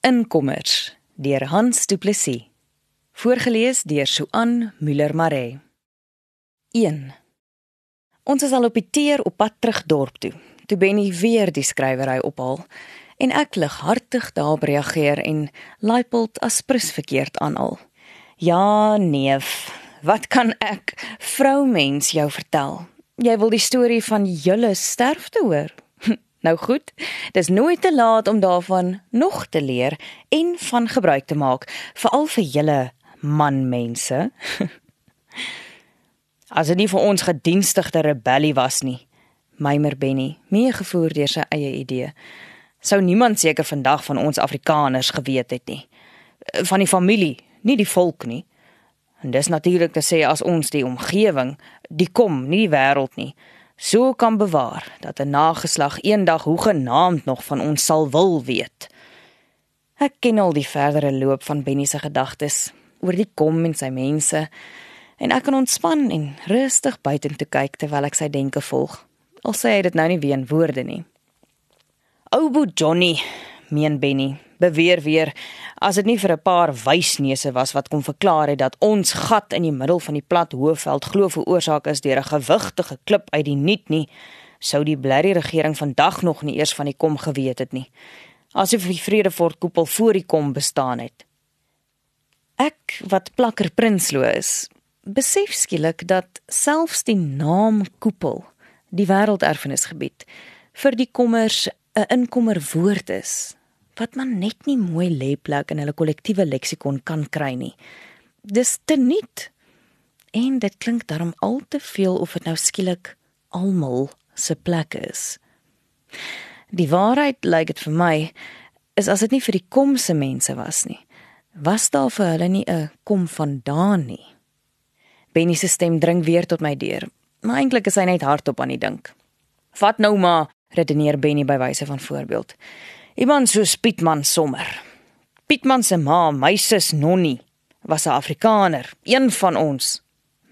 Inkommers deur Hans Du Plessis. Voorgeles deur Suan Müller-Maré. 1. Ons is al op die teer op pad terug dorp toe. Toe Benny weer die skrywery ophal en ek lighartig daarop reageer en Leipold as prins verkeerd aanhaal. Ja, neef, wat kan ek, vroumens, jou vertel? Jy wil die storie van julle sterfte hoor? Nou goed, dis nooit te laat om daarvan nog te leer en van gebruik te maak, veral vir julle manmense. As dit nie vir ons gedienstigde rebellie was nie, mymer Benny, meegevoer deur sy eie idee, sou niemand seker vandag van ons Afrikaners geweet het nie. Van die familie, nie die volk nie. En dis natuurlik te sê as ons die omgewing, die kom, nie die wêreld nie so kan bewaar dat 'n nageslag eendag hoe genaamd nog van ons sal wil weet. Ek ken al die verdere loop van Benny se gedagtes oor die kom en sy mense en ek kan ontspan en rustig buitentoe kyk terwyl ek sy denke volg. Al sê hy dit nou nie weer in woorde nie. Ou Boet Johnny, meen Benny, beweer weer as dit nie vir 'n paar wysneuse was wat kon verklaar het dat ons gat in die middel van die plat hoëveld glo veroorsaak is deur 'n gewigtige klip uit die niet nie sou die blerrie regering vandag nog nie eers van die kom geweet het nie. Asof die Vredefort koepel voor die kom bestaan het. Ek wat plakker prinsloo is besef skielik dat selfs die naam koepel die wêrelderfenisgebied vir die kommers 'n inkommer woord is wat man net nie mooi lê plek in hulle kollektiewe leksikon kan kry nie. Dis te nuut. En dit klink daarom al te veel of dit nou skielik almal se plek is. Die waarheid lyk dit vir my is as dit nie vir die komse mense was nie, was daar vir hulle nie 'n kom vandaan nie. Benny se stem dring weer tot my deur, maar eintlik is hy net hardop aan die dink. Vat nou maar, redeneer Benny by wyse van voorbeeld. Iemand so Pietman sommer. Pietman se ma, my sus Nonnie, was 'n Afrikaner, een van ons.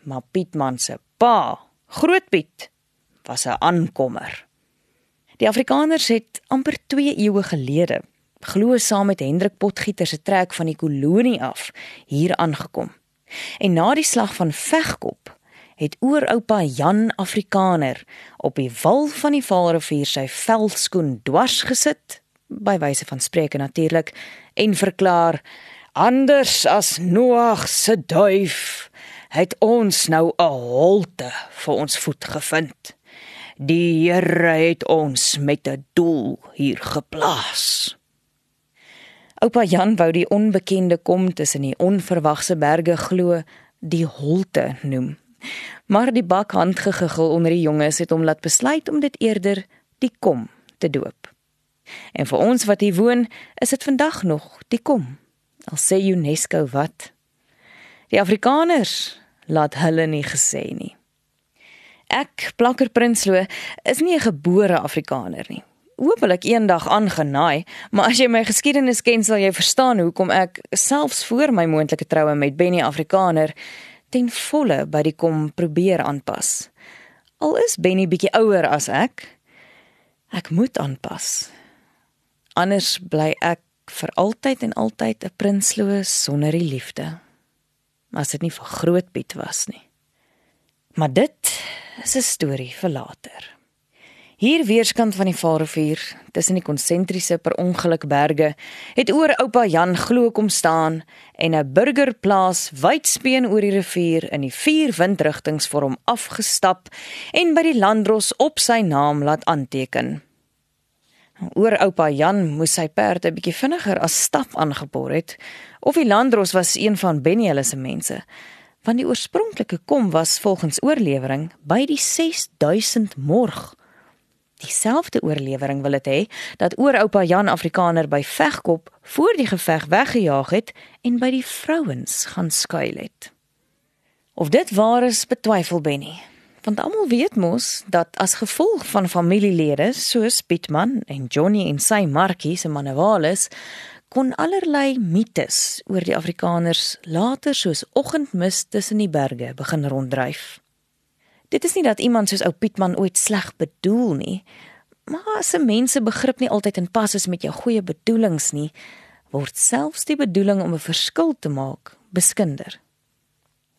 Maar Pietman se pa, Groot Piet, was 'n aankommer. Die Afrikaners het amper 2 eeue gelede, glo saam met Hendrik Potgieter se trek van die kolonie af, hier aangekom. En na die slag van Vegkop het ooroupa Jan Afrikaner op die wal van die Vaalrivier sy veldskoen dwars gesit by wyse van spreuke natuurlik en verklaar anders as Noag se duif het ons nou 'n holte vir ons voet gevind. Die Here het ons met 'n doel hier geplaas. Oupa Jan wou die onbekende kom tussen die onverwagse berge glo die holte noem. Maar die bakhand gegigel onder die jonges het hom laat besluit om dit eerder die kom te doop. En vir ons wat hier woon, is dit vandag nog die kom. Al sê UNESCO wat. Die Afrikaners laat hulle nie gesê nie. Ek, Plakker Prinsloo, is nie 'n gebore Afrikaner nie. Hoopelik eendag aangenaai, maar as jy my geskiedenis ken, sal jy verstaan hoekom ek selfs voor my moontlike troue met Benny Afrikaner ten volle by die kom probeer aanpas. Al is Benny bietjie ouer as ek, ek moet aanpas anders bly ek vir altyd en altyd 'n prinsloo sonder die liefde. As dit nie vir groot Piet was nie. Maar dit is 'n storie vir later. Hier weerskant van die Vaalrivier, tussen die konsentriese per ongeluk berge, het oor oupa Jan glo kom staan en 'n burgerplaas wydspeen oor die rivier in die vier windrigtings vir hom afgestap en by die landdros op sy naam laat aanteken. Oor oupa Jan moes sy perde 'n bietjie vinniger as stap aangeboor het of die landdros was een van Benny hulle se mense. Want die oorspronklike kom was volgens oorlewering by die 6000 morg. Dieselfde oorlewering wil dit hê dat oor oupa Jan Afrikaner by Vegkop voor die geveg weggejaag het en by die vrouens gaan skuil het. Of dit waar is, betwyfel Benny want almal weet mos dat as gevolg van familielede soos Pietman en Johnny en sy Markie se manewales kon allerlei mites oor die Afrikaners later soos oggendmis tussen die berge begin ronddryf. Dit is nie dat iemand soos ou Pietman ooit sleg bedoel nie, maar as 'n mens se begrip nie altyd in pas is met jou goeie bedoelings nie, word selfs die bedoeling om 'n verskil te maak beskinder.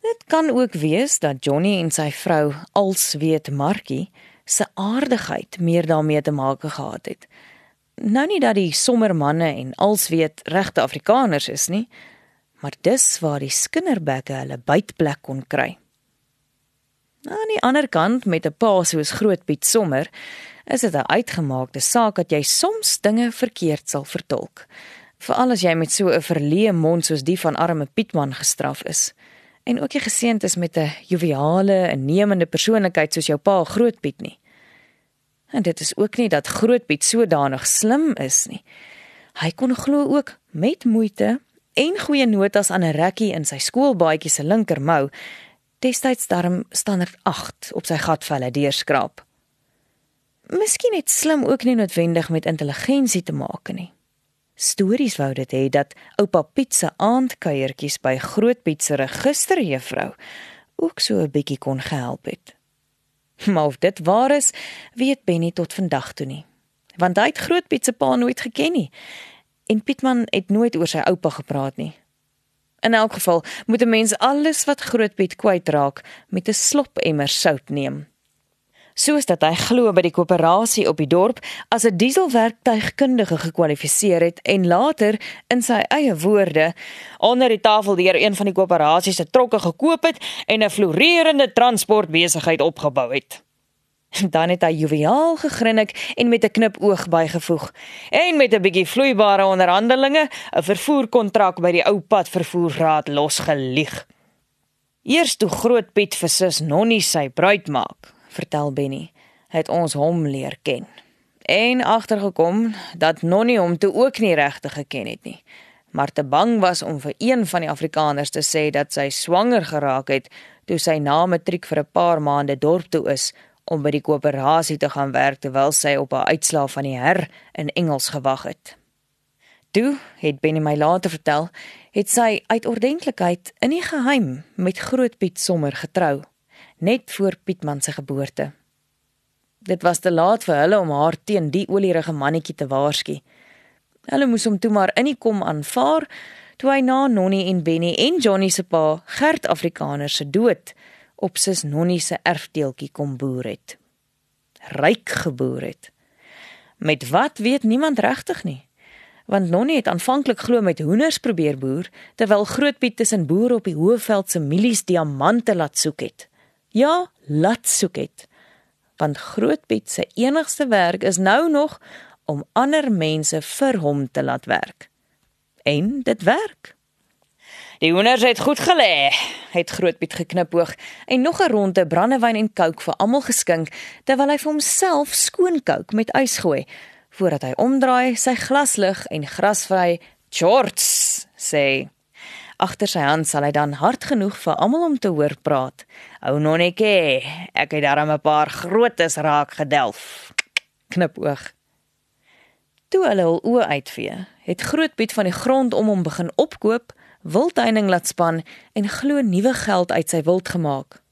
Dit kan ook wees dat Johnny en sy vrou alsweet Markie se aardigheid meer daarmee te maak gehad het. Nou nie dat die sommermanne en alsweet regte Afrikaners is nie, maar dis waar die skinderbekke hulle bytplek kon kry. Aan die ander kant met 'n pa soos Groot Piet Sommer, is dit 'n uitgemaakte saak dat jy soms dinge verkeerd sal vertolk, veral as jy met so 'n verleë mond soos die van arme Pietman gestraf is en ook jy geseënd is met 'n joviale, innemende persoonlikheid soos jou pa Groot Piet nie. En dit is ook nie dat Groot Piet sodanig slim is nie. Hy kon glo ook met moeite en goeie notas aan 'n rekkie in sy skoolbaadjie se linkermou destyds darm standaard 8 op sy gatvelle deurskraap. Miskien het slim ook nie noodwendig met intelligensie te maak nie. Stories wou dit hê dat oupa Piet se aandkuiertjies by Groot Piet se registerjuffrou ook so 'n bietjie kon gehelp het. Maar of dit waar is, weet Benny tot vandag toe nie. Want hy het Groot Piet se pa nooit geken nie. En Pietman het nooit oor sy oupa gepraat nie. In elk geval moet 'n mens alles wat Groot Piet kwytraak met 'n slop emmer sout neem soos dat hy glo by die koöperasie op die dorp as 'n dieselwerktuigkundige gekwalifiseer het en later in sy eie woorde onder die tafel deur een van die koöperasies se trokke gekoop het en 'n floreerende transportbesigheid opgebou het. Dan het hy joviaal gegrinnik en met 'n knipoog bygevoeg en met 'n bietjie vloeibare onderhandelinge 'n vervoerkontrak by die ou pad vervoerraad losgelieg. Eers toe groot Piet vir sus Nonnie sy bruid maak, vertel Benny, het ons hom leer ken. En agtergekom dat Nonnie hom toe ook nie regtig geken het nie, maar te bang was om vir een van die Afrikaners te sê dat sy swanger geraak het toe sy na matriek vir 'n paar maande dorp toe is om by die koöperasie te gaan werk terwyl sy op haar uitslaaf van die her in Engels gewag het. Toe het Benny my later vertel, het sy uit ordentlikheid in die geheim met Groot Piet sommer getrou net voor Pietman se geboorte. Dit was te laat vir hulle om haar teen die olierige mannetjie te waarsku. Hulle moes hom toe maar in die kom aanvaar toe hy na Nonnie en Benny en Johnny se pa, Gert Afrikaner se dood op sis Nonnie se erfdeeltjie kom boer het. Ryk geboer het. Met wat weet niemand regtig nie. Want Nonnie het aanvanklik glo met hoenders probeer boer terwyl Grootpiet tussen boere op die Hoëveld se milies diamante laat soek het. Ja, laat soek het. Want Groot Piet se enigste werk is nou nog om ander mense vir hom te laat werk. En dit werk. Die hoenders het goed gelê, het Groot Piet geknipoog en nog 'n ronde brandewyn en kook vir almal geskink terwyl hy vir homself skoon kook met ys gooi voordat hy omdraai, sy glas lig en grasvry shorts sê agter sy hand sal hy dan hard genoeg vir almal om te hoor praat. Ou nonnetjie, ek het darem 'n paar grootes raak gedelf. Knipoog. Toe hulle hul oë uitvee, het Grootpiet van die grond om hom begin opkoop, wildtuining laat span en glo nuwe geld uit sy wild gemaak.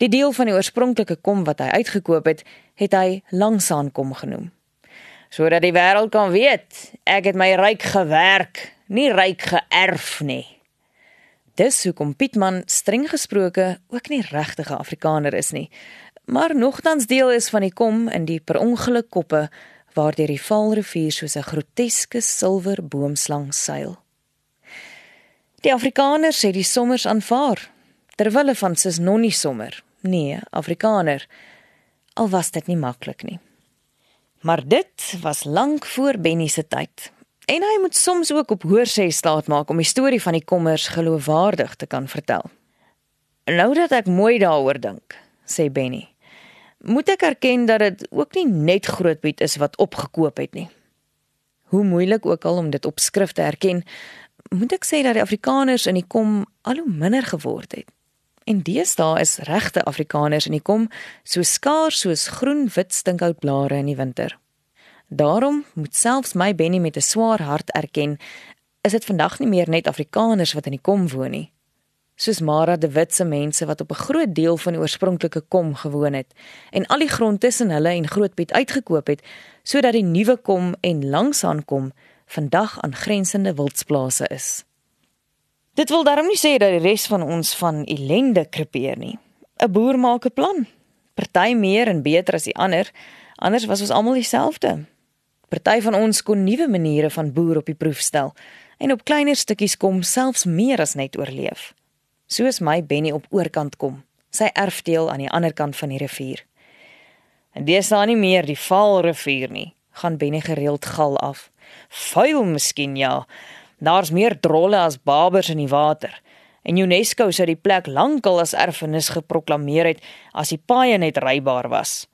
Die deel van die oorspronklike kom wat hy uitgekoop het, het hy langsaan kom genoem. Sodat die wêreld kan weet, ek het my ryk gewerk nie ryk geërf nie. Dis hoekom Pietman streng gesproke ook nie regtige Afrikaner is nie, maar nogtans deel is van die kom in die per ongeluk koppe waar deur die Vaalrivier soos 'n groteske silwer boomslang seil. Die Afrikaners sê die sommers aanvaar terwyl van sis nonnie sommer. Nee, Afrikaner. Al was dit nie maklik nie. Maar dit was lank voor Benny se tyd. En hy moet soms ook op hoorsê staat maak om die storie van die kommers geloofwaardig te kan vertel. Nou dat ek mooi daaroor dink, sê Benny, moet ek erken dat dit ook nie net Grootpiet is wat opgekoop het nie. Hoe moeilik ook al om dit op skrif te erken, moet ek sê dat die Afrikaners in die kom al hoe minder geword het. En deesdae is regte Afrikaners in die kom so skaars soos groen wit stinkhoutblare in die winter. Daarom moet selfs my Benny met 'n swaar hart erken, is dit vandag nie meer net Afrikaners wat in die kom woon nie. Soos Mara de Wit se mense wat op 'n groot deel van die oorspronklike kom gewoon het en al die grond tussen hulle en Grootpiet uitgekoop het sodat die nuwe kom en langsaan kom vandag aangrensende wildsplase is. Dit wil daarom nie sê dat die res van ons van ellende krepeer nie. 'n Boer maak 'n plan. Party meer en beter as die ander, anders was ons almal dieselfde. Party van ons kon nuwe maniere van boer op die proef stel en op kleiner stukkies kom selfs meer as net oorleef. Soos my Benny op oorkant kom, sy erfdeel aan die ander kant van die rivier. En dis daar nie meer die Vaalrivier nie, gaan Benny gereeld gal af. Vuil miskien ja. Daar's meer drolle as babers in die water. En UNESCO sou die plek lankal as erfenis geproklaameer het as die paaie net rybaar was.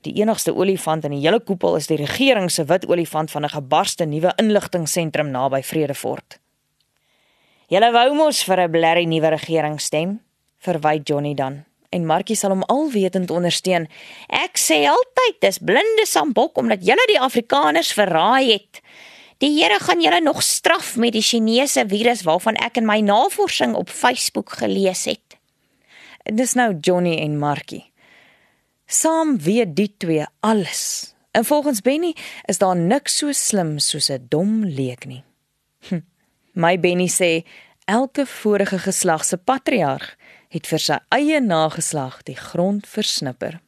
Die enigste olifant in die hele koepel is die regering se wit olifant van 'n gebarste nuwe inligtingseentrum naby Vredefort. Julle wou mos vir 'n blerrie nuwe regering stem, verwyd Johnny dan en Markie sal hom alwetend ondersteun. Ek sê altyd dis blinde sambok omdat julle die Afrikaners verraai het. Die Here gaan julle nog straf met die Chinese virus waarvan ek in my navorsing op Facebook gelees het. Dis nou Johnny en Markie. Saam weet die twee alles. En volgens Benny is daar niks so slim soos 'n dom leek nie. Hm. My Benny sê elke vorige geslag se patriarg het vir sy eie nageslag die grond versnipper.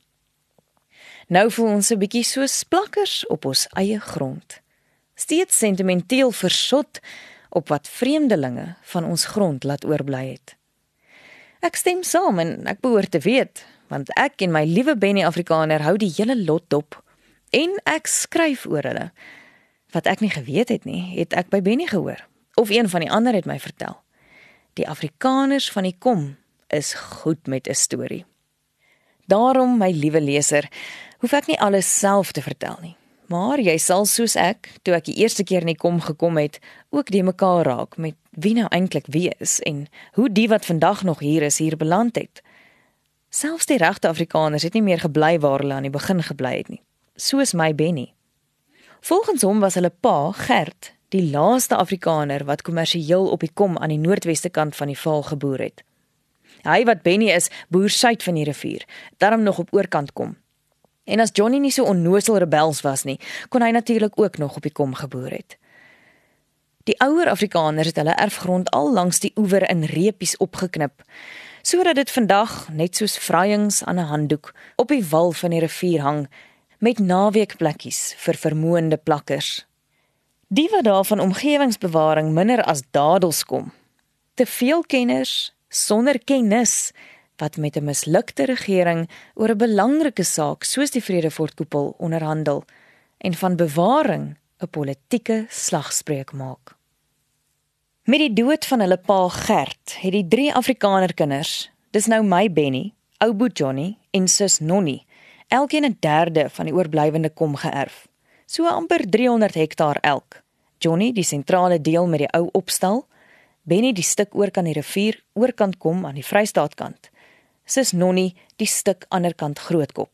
Nou voel ons 'n bietjie so splakkers op ons eie grond. Steeds sentimenteel versot op wat vreemdelinge van ons grond laat oorbly het. Ek stem saam en ek behoort te weet, want ek en my liewe Benny Afrikaner hou die hele lot dop en ek skryf oor hulle. Wat ek nie geweet het nie, het ek by Benny gehoor of een van die ander het my vertel. Die Afrikaners van die kom is goed met 'n storie. Daarom, my liewe leser, hoef ek nie alles self te vertel nie. Maar jy sal soos ek, toe ek die eerste keer in die kom gekom het, ook die mekaar raak met wie nou eintlik wie is en hoe die wat vandag nog hier is hier beland het. Selfs die regte Afrikaners het nie meer gebly waar hulle aan die begin gebly het nie, soos my Benny. Volgens hom was hulle pa, Gert, die laaste Afrikaner wat kommersieel op die kom aan die noordweste kant van die Vaal geboer het. Hy wat Benny is, boer suid van die rivier, daarom nog op oorkant kom. En as Johnny nie so onnosel rebels was nie, kon hy natuurlik ook nog op die kom geboer het. Die ouer Afrikaners het hulle erfgrond al langs die oewer in reepies opgeknip, sodat dit vandag net soos vryings aan 'n handdoek op die wal van die rivier hang met naweekplekkies vir vermoënde plakkers. Die wat daarvan omgewingsbewaring minder as dadels kom. Te veel kenners sonder kennis wat met 'n mislukte regering oor 'n belangrike saak soos die Vredefortkoepel onderhandel en van bewaring 'n politieke slagspreuk maak. Met die dood van hulle pa Gert het die drie Afrikaner kinders, dis nou my Benny, ou Boet Johnny en sus Nonnie, elkeen 'n derde van die oorblywende kom geërf. So amper 300 hektaar elk. Johnny die sentrale deel met die ou opstal Benny die stuk oor kan die rivier oorkant kom aan die Vrystaatkant. Sis Nonnie die stuk aanderkant Grootkop.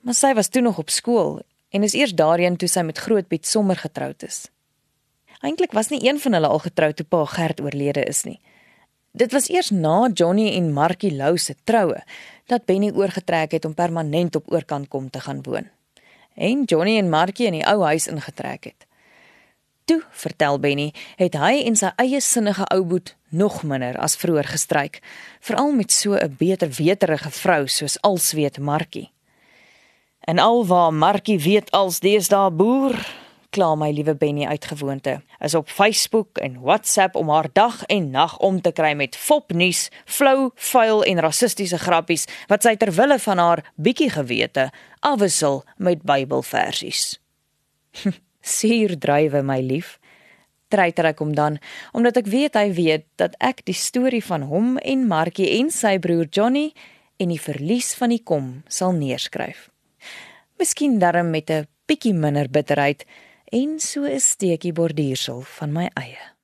Maar sy was toe nog op skool en is eers daarheen toe sy met Grootpiet sommer getroud is. Eintlik was nie een van hulle al getroud toe pa Gert oorlede is nie. Dit was eers na Johnny en Markie Lou se troue dat Benny oorgetrek het om permanent op oorkant kom te gaan woon. En Johnny en Markie in die ou huis ingetrek het. Toe, vertel Benny, het hy en sy eie sinnige ou boet nog minder as vroeër gestryk, veral met so 'n beter weterige vrou soos alsweet Markie. En alwaar Markie weet als deesdae boer, kla my liewe Benny uitgewoonte, is op Facebook en WhatsApp om haar dag en nag om te kry met fopnuus, flou, vuil en rassistiese grappies wat sy ter wille van haar bietjie gewete afwissel met Bybelversies. suur druiwe my lief treiter ek hom dan omdat ek weet hy weet dat ek die storie van hom en Markie en sy broer Johnny en die verlies van die kom sal neerskryf miskien darm met 'n bietjie minder bitterheid en so 'n steekie borduursel van my eie